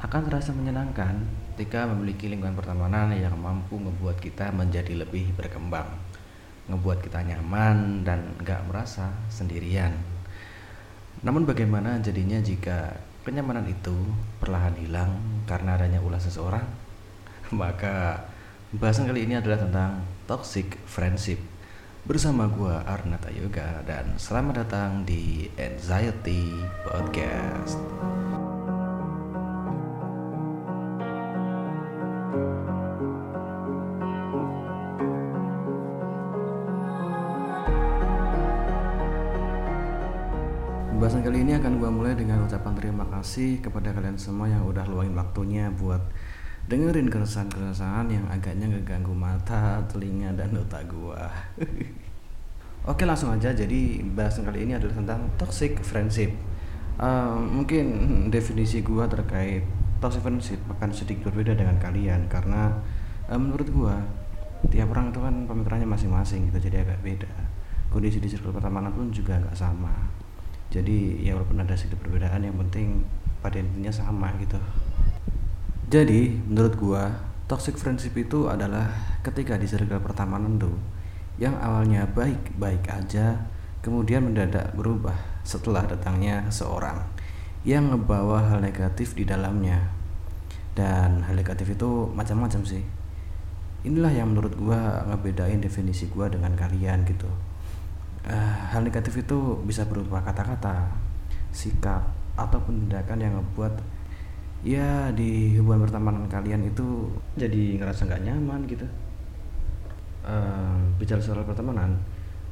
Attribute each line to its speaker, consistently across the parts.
Speaker 1: akan terasa menyenangkan ketika memiliki lingkungan pertemanan yang mampu membuat kita menjadi lebih berkembang, ngebuat kita nyaman dan gak merasa sendirian. Namun bagaimana jadinya jika kenyamanan itu perlahan hilang karena adanya ulah seseorang? Maka bahasan kali ini adalah tentang toxic friendship bersama gua Arnata Yoga dan selamat datang di Anxiety Podcast. Bahasan kali ini akan gue mulai dengan ucapan terima kasih kepada kalian semua yang udah luangin waktunya buat dengerin keresahan-keresahan yang agaknya ngeganggu mata, telinga, dan otak gue. Oke langsung aja, jadi bahasan kali ini adalah tentang toxic friendship. Uh, mungkin definisi gue terkait toxic friendship akan sedikit berbeda dengan kalian karena uh, menurut gue tiap orang itu kan pemikirannya masing-masing gitu jadi agak beda. Kondisi di circle pertemanan pun juga nggak sama jadi ya walaupun ada sedikit perbedaan yang penting pada intinya sama gitu. Jadi menurut gua toxic friendship itu adalah ketika di circle pertemanan tuh yang awalnya baik-baik aja kemudian mendadak berubah setelah datangnya seorang yang ngebawa hal negatif di dalamnya. Dan hal negatif itu macam-macam sih. Inilah yang menurut gua ngebedain definisi gua dengan kalian gitu uh, hal negatif itu bisa berupa kata-kata, sikap ataupun tindakan yang ngebuat ya di hubungan pertemanan kalian itu jadi ngerasa nggak nyaman gitu. Uh, bicara soal pertemanan,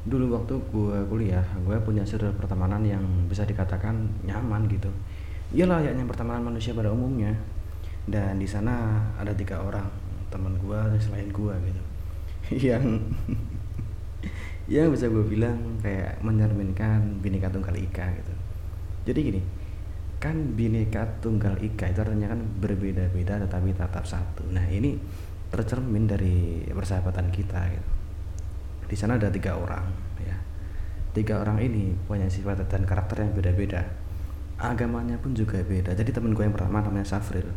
Speaker 1: dulu waktu gue kuliah, gue punya circle pertemanan yang bisa dikatakan nyaman gitu. Iyalah layaknya pertemanan manusia pada umumnya. Dan di sana ada tiga orang teman gue selain gue gitu, yang yang bisa gue bilang kayak mencerminkan bineka tunggal ika gitu. Jadi gini kan bineka tunggal ika itu artinya kan berbeda-beda tetapi tetap satu. Nah ini tercermin dari persahabatan kita gitu. Di sana ada tiga orang ya. Tiga orang ini punya sifat dan karakter yang beda-beda. Agamanya pun juga beda. Jadi temen gue yang pertama namanya Safril.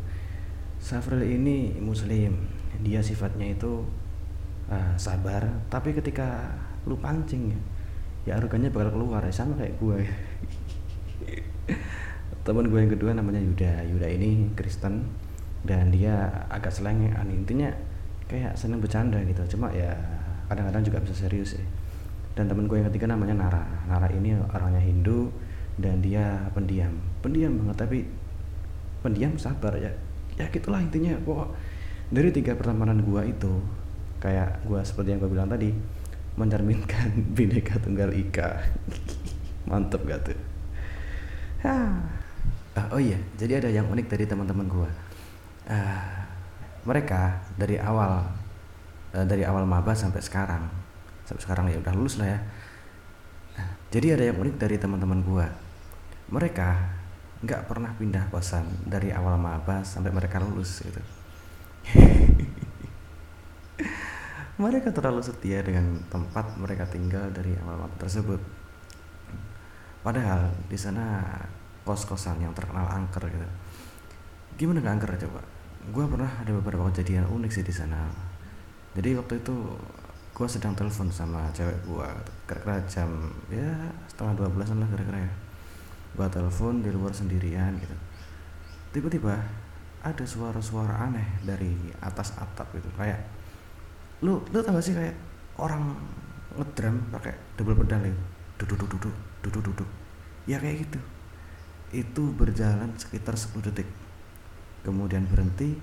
Speaker 1: Safril ini muslim. Dia sifatnya itu uh, sabar. Tapi ketika lu pancing ya? Ya arogannya bakal keluar ya sama kayak gue teman gue yang kedua namanya Yuda. Yuda ini Kristen dan dia agak selengean. Intinya kayak seneng bercanda gitu. Cuma ya kadang-kadang juga bisa serius ya dan teman gue yang ketiga namanya Nara. Nara ini orangnya Hindu dan dia pendiam. Pendiam banget tapi pendiam sabar ya. Ya gitulah intinya. Pokok dari tiga pertemanan gue itu kayak gue seperti yang gue bilang tadi mencerminkan bineka tunggal ika. Mantep gak tuh? Ah. oh iya jadi ada yang unik dari teman-teman gua. Uh, mereka dari awal uh, dari awal maba sampai sekarang sampai sekarang ya udah lulus lah ya. Nah, jadi ada yang unik dari teman-teman gua. Mereka nggak pernah pindah kosan dari awal maba sampai mereka lulus gitu mereka terlalu setia dengan tempat mereka tinggal dari awal waktu tersebut. Padahal di sana kos-kosan yang terkenal angker gitu. Gimana gak angker coba? Gue pernah ada beberapa kejadian unik sih di sana. Jadi waktu itu gue sedang telepon sama cewek gue kira-kira jam ya setengah dua belasan lah kira-kira ya gue telepon di luar sendirian gitu tiba-tiba ada suara-suara aneh dari atas atap gitu kayak lu lu tau gak sih kayak orang ngedrum pakai double pedal itu duduk duduk duduk duduk duduk ya kayak gitu. Itu berjalan sekitar 10 detik. Kemudian berhenti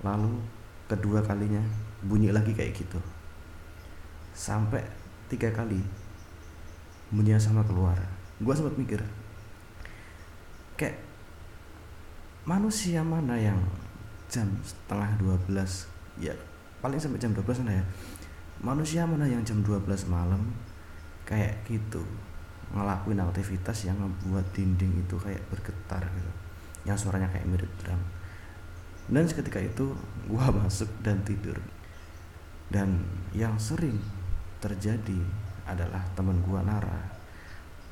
Speaker 1: lalu kedua kalinya bunyi lagi kayak gitu. Sampai tiga kali bunyi sama keluar. Gua sempat mikir kayak manusia mana yang jam setengah 12 ya paling sampai jam 12 ya? Manusia mana yang jam 12 malam kayak gitu ngelakuin aktivitas yang membuat dinding itu kayak bergetar gitu. Yang suaranya kayak mirip drum. Dan seketika itu gua masuk dan tidur. Dan yang sering terjadi adalah teman gua Nara.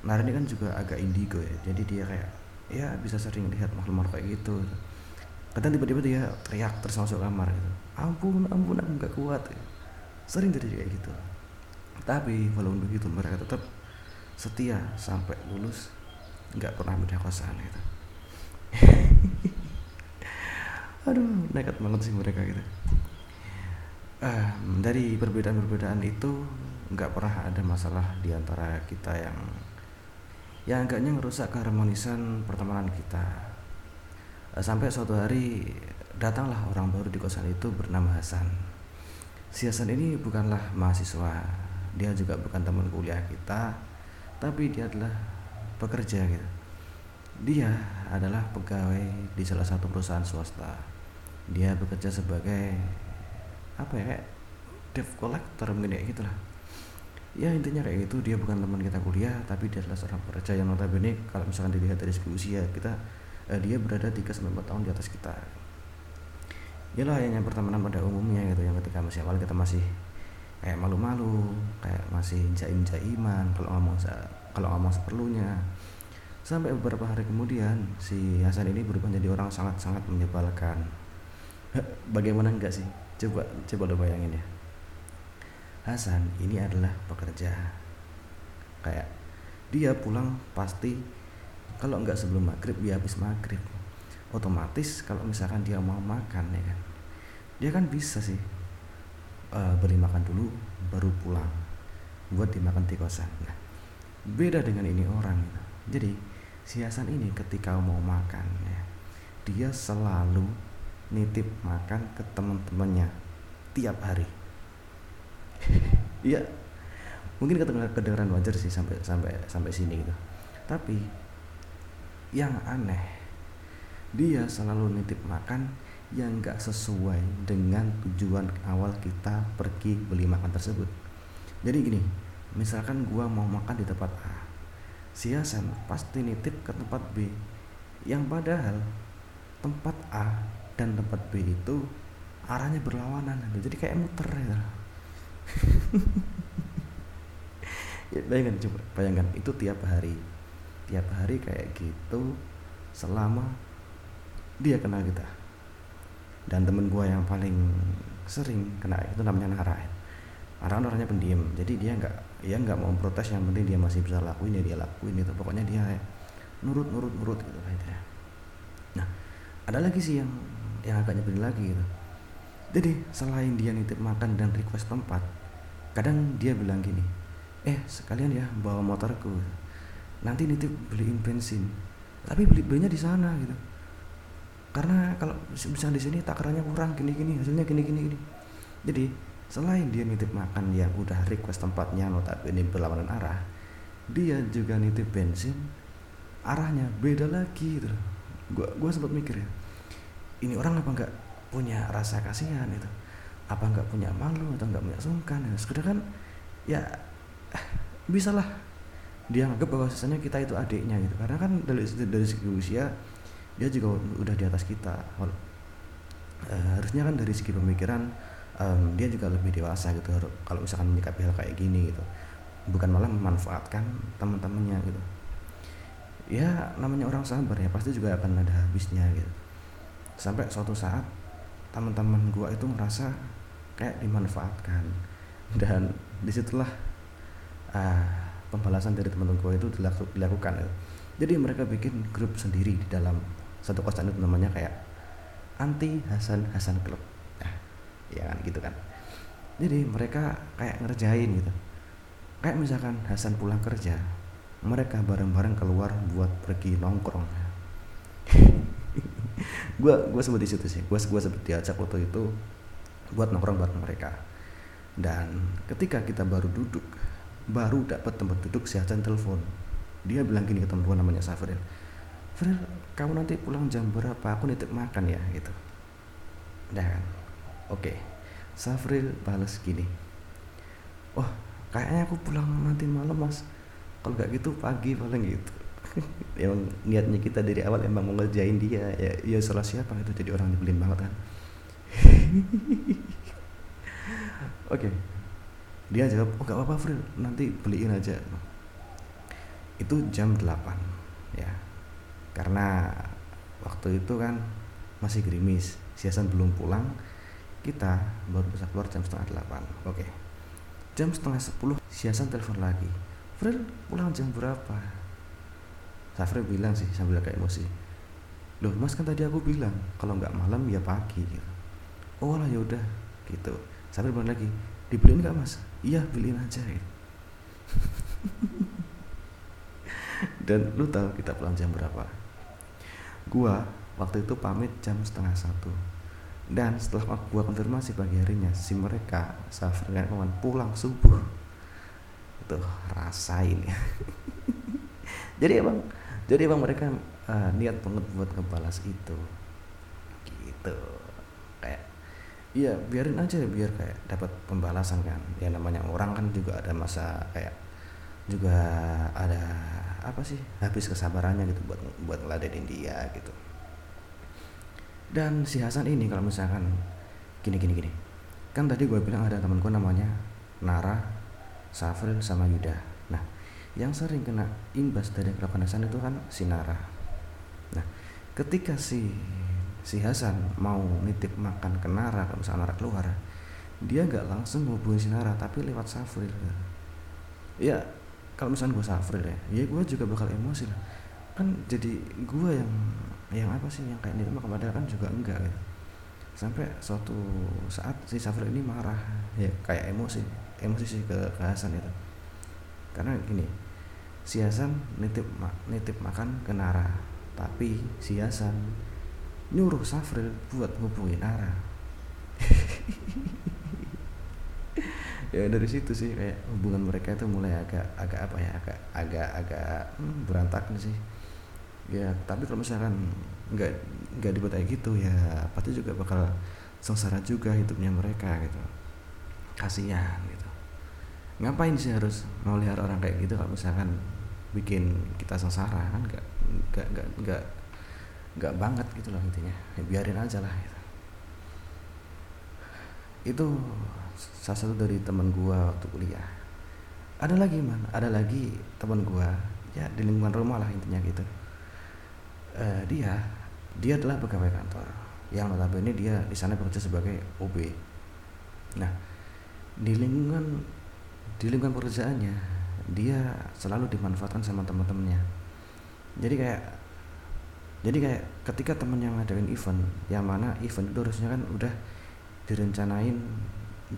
Speaker 1: Nara ini kan juga agak indigo ya jadi dia kayak ya bisa sering lihat makhluk-makhluk kayak gitu kadang tiba-tiba dia teriak terus masuk kamar gitu. Ampun ampun aku nggak kuat sering terjadi kayak gitu. Tapi walaupun begitu mereka tetap setia sampai lulus nggak pernah beda kosan gitu. Aduh nekat banget sih mereka gitu. Uh, dari perbedaan-perbedaan itu nggak pernah ada masalah di antara kita yang yang agaknya ngerusak keharmonisan pertemanan kita sampai suatu hari datanglah orang baru di kosan itu bernama Hasan. Si Hasan ini bukanlah mahasiswa dia juga bukan teman kuliah kita tapi dia adalah pekerja gitu. Dia adalah pegawai di salah satu perusahaan swasta. Dia bekerja sebagai apa ya dev collector mungkin ya gitulah. Ya intinya kayak gitu. Dia bukan teman kita kuliah tapi dia adalah seorang pekerja yang notabene kalau misalkan dilihat dari segi usia kita eh, dia berada 3 sampai 4 tahun di atas kita. Yalah yang pertemanan pada umumnya gitu yang ketika masih awal kita masih kayak malu-malu kayak masih jaim-jaiman kalau ngomong kalau ngomong seperlunya. Sampai beberapa hari kemudian si Hasan ini berubah menjadi orang sangat-sangat menyebalkan. Bagaimana enggak sih? Coba coba lo bayangin ya. Hasan ini adalah pekerja. Kayak dia pulang pasti kalau enggak sebelum maghrib ya habis maghrib. Otomatis kalau misalkan dia mau makan ya kan dia kan bisa sih uh, beli makan dulu baru pulang. Buat dimakan di kosan. Nah beda dengan ini orang gitu. jadi si Hasan ini ketika mau makan ya dia selalu nitip makan ke teman-temannya tiap hari. Iya. Mungkin kedengaran wajar sih sampai sampai sampai sini gitu. Tapi yang aneh dia selalu nitip makan yang gak sesuai dengan tujuan awal kita pergi beli makan tersebut. Jadi gini misalkan gua mau makan di tempat A si Hasan pasti nitip ke tempat B. Yang padahal tempat A dan tempat B itu arahnya berlawanan jadi kayak muter ya. Ya bayangkan coba bayangkan itu tiap hari tiap hari kayak gitu selama dia kenal kita. Dan temen gue yang paling sering kena itu namanya Nara Nara orangnya pendiam jadi dia nggak ya nggak mau protes yang penting dia masih bisa lakuin ya dia lakuin itu pokoknya dia nurut nurut nurut gitu lah itu ya nah ada lagi sih yang yang agak nyebelin lagi gitu. Jadi selain dia nitip makan dan request tempat kadang dia bilang gini eh sekalian ya bawa motorku nanti nitip beliin bensin. Tapi beli belinya di sana gitu. Karena kalau bisa di sini takarannya kurang gini gini hasilnya gini gini. Gini jadi selain dia nitip makan yang udah request tempatnya notabene berlawanan arah dia juga nitip bensin arahnya beda lagi gitu gua gua sempat mikir ya ini orang apa enggak punya rasa kasihan itu apa enggak punya malu atau enggak punya sungkan ya sekedar kan ya bisa lah dia anggap bahwa sisanya kita itu adiknya gitu. Karena kan dari dari segi usia dia juga udah di atas kita. Uh, harusnya kan dari segi pemikiran um, dia juga lebih dewasa gitu. Kalau misalkan menyikapi hal kayak gini gitu. Bukan malah memanfaatkan teman-temannya gitu. Ya namanya orang sabar ya pasti juga akan ada habisnya gitu. Sampai suatu saat teman-teman gua itu merasa kayak dimanfaatkan. Dan di situlah uh, pembalasan dari teman-teman gua itu dilakukan gitu. jadi mereka bikin grup sendiri di dalam satu kosan itu namanya kayak anti Hasan Hasan Club. Nah, ya kan gitu kan. Jadi mereka kayak ngerjain gitu. Kayak misalkan Hasan pulang kerja mereka bareng-bareng keluar buat pergi nongkrong. Gue gue sebut di situ sih. Gue gue sebut diajak waktu itu buat nongkrong buat mereka. Dan ketika kita baru duduk baru dapat tempat duduk si Hasan telepon. Dia bilang gini ke teman namanya Safril. Fril kamu nanti pulang jam berapa? Aku nitip makan ya gitu. Dan oke. Okay. Safril balas gini. Wah kayaknya aku pulang nanti malam mas. Kalau gak gitu pagi paling gitu. Emang niatnya kita dari awal emang mau ngerjain dia. Ya ya salah siapa itu jadi orang nyebelin banget kan. Oke. okay. Dia jawab oh gak apa-apa Fril. Nanti beliin aja. Itu jam 8 ya. Karena waktu itu kan masih gerimis si Hasan belum pulang kita baru bisa keluar jam setengah delapan. Oke. Jam setengah sepuluh si Hasan telepon lagi. Fril pulang jam berapa? Safri bilang sih sambil agak emosi. Loh mas kan tadi aku bilang kalau nggak malam ya pagi gitu. oh lah yaudah gitu. Safri bilang lagi dibeliin nggak mas? Iya beliin aja gitu. dan lu tahu kita pulang jam berapa? Gua waktu itu pamit jam setengah satu. Dan setelah gua konfirmasi pagi harinya si mereka Safri dan kawan pulang subuh. Itu rasain. Ya jadi emang jadi emang mereka uh, niat banget buat ngebalas itu. Gitu iya biarin aja biar kayak dapat pembalasan kan. Ya namanya orang kan juga ada masa kayak juga ada apa sih habis kesabarannya gitu buat buat ngeladenin dia gitu. Dan si Hasan ini kalau misalkan gini gini gini. Kan tadi gue bilang ada temanku namanya Nara Safril sama Yuda. Yang sering kena imbas dari kepanasan itu kan si Nara. Nah ketika si si Hasan mau nitip makan ke Nara kalau misalnya Nara keluar. Dia nggak langsung hubungi si Nara tapi lewat Safril ya kalau misalnya gue Safril ya ya gue juga bakal emosi lah. Kan jadi gue yang yang apa sih yang kayak nitip makan padahal kan juga enggak gitu. Sampai suatu saat si Safril ini marah ya kayak emosi emosi sih ke, ke Hasan itu. Karena gini si Hasan nitip nitip makan ke Nara tapi si Hasan nyuruh Safril buat ngubungin Nara ya dari situ sih kayak hubungan mereka itu mulai agak agak apa ya agak agak agak hmm, berantakan sih. Ya tapi kalau misalkan nggak nggak dibuat kayak gitu ya pasti juga bakal sengsara juga hidupnya mereka gitu. Kasihan gitu. Ngapain sih harus melihara orang kayak gitu kalau misalkan bikin kita sengsara kan nggak nggak nggak nggak banget gitu loh intinya. Ya, biarin aja lah gitu. itu salah satu dari teman gua waktu kuliah. Ada lagi man. Ada lagi teman gua. Ya di lingkungan rumah lah intinya gitu. Uh, dia dia adalah pegawai kantor. Yang notabene dia di sana bekerja sebagai OB nah di lingkungan di lingkungan pekerjaannya dia selalu dimanfaatkan sama teman-temannya. Jadi kayak jadi kayak ketika temen yang ngadain event yang mana event itu harusnya kan udah direncanain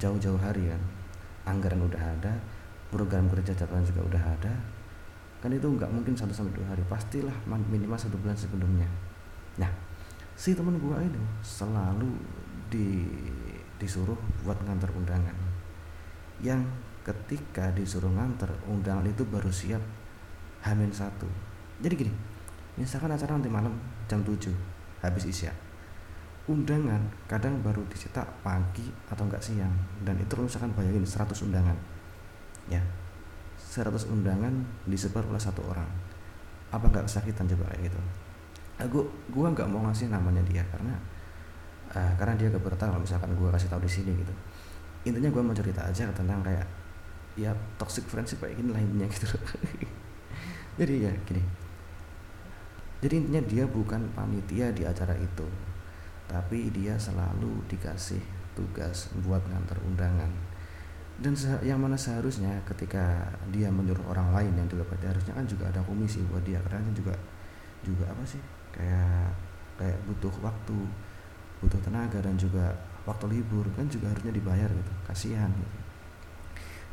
Speaker 1: jauh-jauh hari kan. Anggaran udah ada program kerja catatan juga udah ada. Kan itu nggak mungkin satu sampai dua hari pastilah minimal satu bulan sebelumnya. Nah si temen gua itu selalu di disuruh buat ngantar undangan. Yang ketika disuruh nganter undangan itu baru siap hamin satu jadi gini misalkan acara nanti malam jam 7 habis isya. Undangan kadang baru dicetak pagi atau enggak siang dan itu misalkan bayangin 100 undangan ya. 100 undangan disebar oleh satu orang. Apa enggak kesakitan coba kayak gitu? Aku gua nggak mau ngasih namanya dia karena uh, karena dia bertahu kalau misalkan gua kasih tahu di sini gitu. Intinya gua mau cerita aja tentang kayak ya toxic friendship kayak gini lainnya gitu jadi ya gini jadi intinya dia bukan panitia di acara itu tapi dia selalu dikasih tugas buat ngantar undangan. Dan yang mana seharusnya ketika dia menyuruh orang lain yang juga pada harusnya kan juga ada komisi buat dia karena juga juga apa sih kayak kayak butuh waktu butuh tenaga dan juga waktu libur kan juga harusnya dibayar gitu kasihan gitu.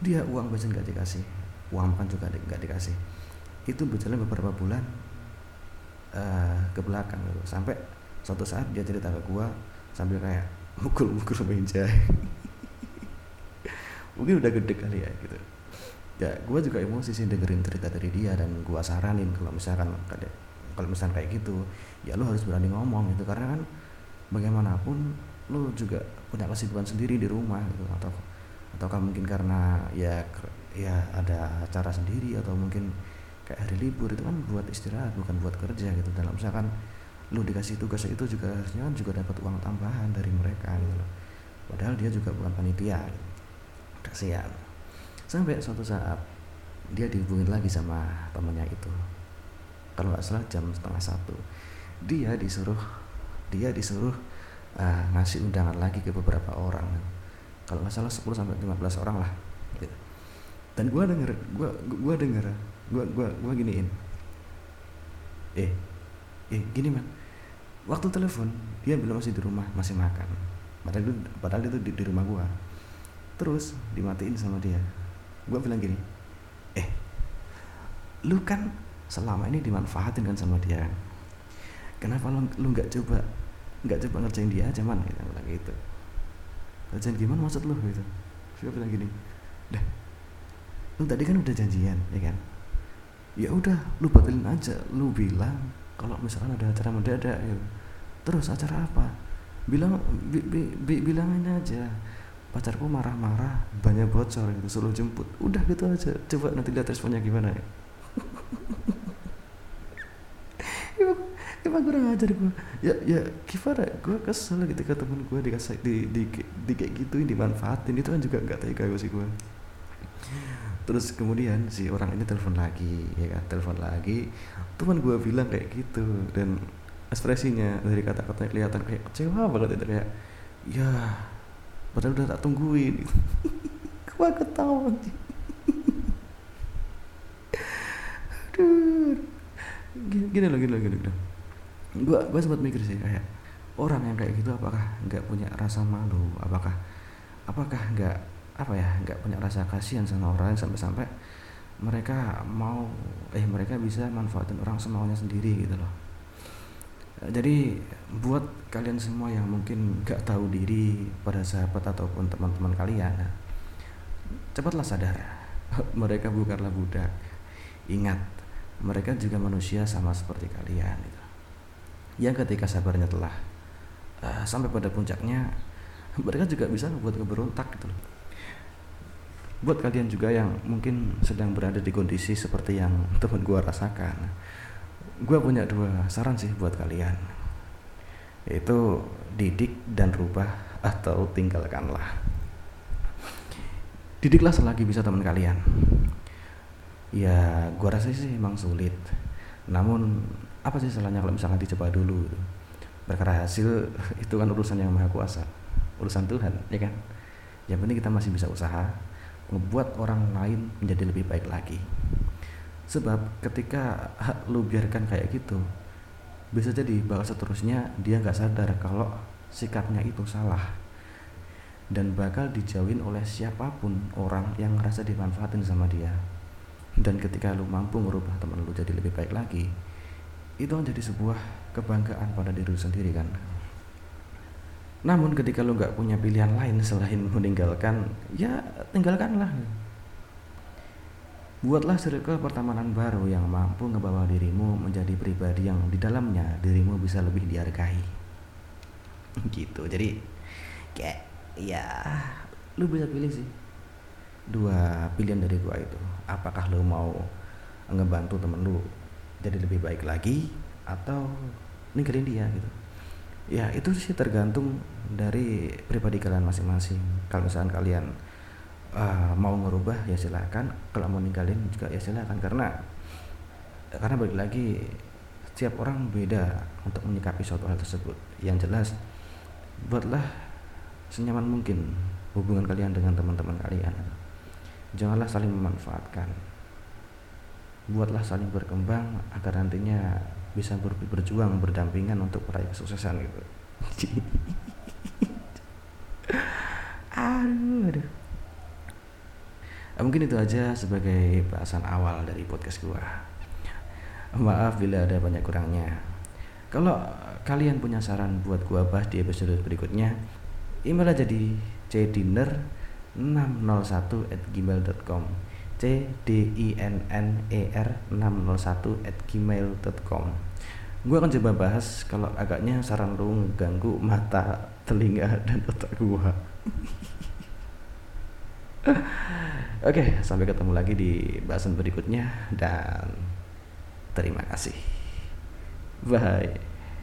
Speaker 1: Dia uang bensin nggak dikasih uang makan juga nggak dikasih. Itu berjalan beberapa bulan ke belakang gitu. Sampai suatu saat dia cerita ke gua sambil kayak mukul-mukul meja. Mungkin udah gede kali ya gitu. Ya gue juga emosi sih dengerin cerita dari dia dan gue saranin kalau misalkan kalau misalkan kayak gitu ya lo harus berani ngomong gitu. Karena kan bagaimanapun lo juga punya kesibukan sendiri di rumah gitu. Atau ataukah mungkin karena ya ya ada acara sendiri atau mungkin kayak hari libur itu kan buat istirahat bukan buat kerja gitu. Dalam misalkan lu dikasih tugas itu juga harusnya kan juga dapat uang tambahan dari mereka gitu loh. Padahal dia juga bukan panitia gitu. kasihan. Sampai suatu saat dia dihubungin lagi sama temannya itu. Kalau nggak salah jam setengah satu. Dia disuruh dia disuruh uh, ngasih undangan lagi ke beberapa orang. Kalau nggak salah 10 sampai 15 orang lah gitu. dan gue denger gue gue denger gue gue gue giniin. Eh eh gini man waktu telepon dia bilang masih di rumah masih makan. Padahal itu padahal itu di, di rumah gue terus dimatiin sama dia. Gue bilang gini eh lu kan selama ini dimanfaatin kan sama dia kenapa lu lu nggak coba nggak coba ngerjain dia aja man? Gitu bilang gitu. Ngerjain gimana maksud lu? Gitu. Gue bilang gini dah lu tadi kan udah janjian ya kan ya udah lu batalin aja. Lu bilang kalau misalkan ada acara mendadak gitu terus acara apa? Bilang bi, bi, bi, bilangin aja. Pacarku marah-marah banyak bocor gitu suruh jemput. Udah gitu aja. Coba nanti lihat responnya gimana ya. Emang, kurang ajar gue ya ya gimana? Gue kesel ketika temen gue dikasih di, di, di, di kayak gituin dimanfaatin. Itu kan juga nggak tega gue sih gue terus kemudian si orang ini telepon lagi ya kan? Telepon lagi. Teman gue bilang kayak gitu. Dan ekspresinya dari kata-katanya kelihatan kayak kecewa banget itu kayak ya padahal udah tak tungguin. Gua ketawa aduh. Gini, gini loh gini loh gini loh. Gua gua sempat mikir sih kayak orang yang kayak gitu apakah nggak punya rasa malu? Apakah apakah nggak apa ya nggak punya rasa kasihan sama orang sampai-sampai mereka mau eh mereka bisa manfaatin orang semaunya sendiri gitu loh. Jadi buat kalian semua yang mungkin gak tahu diri pada sahabat ataupun teman-teman kalian cepatlah sadar. Mereka bukanlah budak. Ingat mereka juga manusia sama seperti kalian gitu. yang ketika sabarnya telah uh, sampai pada puncaknya mereka juga bisa membuat keberontak gitu loh buat kalian juga yang mungkin sedang berada di kondisi seperti yang teman gua rasakan gue punya dua saran sih buat kalian. Yaitu didik dan rubah atau tinggalkanlah. Didiklah selagi bisa teman kalian. Ya gue rasa sih emang sulit. Namun apa sih salahnya kalau misalkan dicoba dulu? Perkara hasil itu kan urusan yang maha kuasa. Urusan Tuhan ya kan? Yang penting kita masih bisa usaha membuat orang lain menjadi lebih baik lagi. Sebab ketika lu biarkan kayak gitu bisa jadi bakal seterusnya dia nggak sadar kalau sikapnya itu salah. Dan bakal dijauhin oleh siapa pun orang yang ngerasa dimanfaatin sama dia. Dan ketika lu mampu merubah teman lu jadi lebih baik lagi itu menjadi sebuah kebanggaan pada diri sendiri kan namun ketika lu nggak punya pilihan lain selain meninggalkan ya tinggalkanlah Buatlah circle pertemanan baru yang mampu ngebawa dirimu menjadi pribadi yang di dalamnya dirimu bisa lebih dihargai. Gitu. Jadi kayak ya lu bisa pilih sih dua pilihan dari gua itu. Apakah lu mau ngebantu temen lu jadi lebih baik lagi atau ninggalin dia gitu. Ya itu sih tergantung dari pribadi kalian masing-masing. Kalau misalkan kalian uh, mau ngerubah ya silakan. Kalau mau ninggalin juga ya silakan. Karena karena balik lagi setiap orang beda untuk menyikapi suatu hal tersebut. Yang jelas buatlah senyaman mungkin hubungan kalian dengan teman-teman kalian. Janganlah saling memanfaatkan. Buatlah saling berkembang agar nantinya bisa ber berjuang berdampingan untuk meraih kesuksesan gitu. Aduh aduh. Eh, mungkin itu aja sebagai bahasan awal dari podcast gua. Maaf bila ada banyak kurangnya. Kalau kalian punya saran buat gua bahas di episode berikutnya email aja di cdinner 601 at gmail.com c d i n n e r 601 at gmail.com gue akan coba bahas kalau agaknya saran lu ganggu mata telinga dan otak gue Oke, sampai ketemu lagi di bahasan berikutnya dan terima kasih. Bye.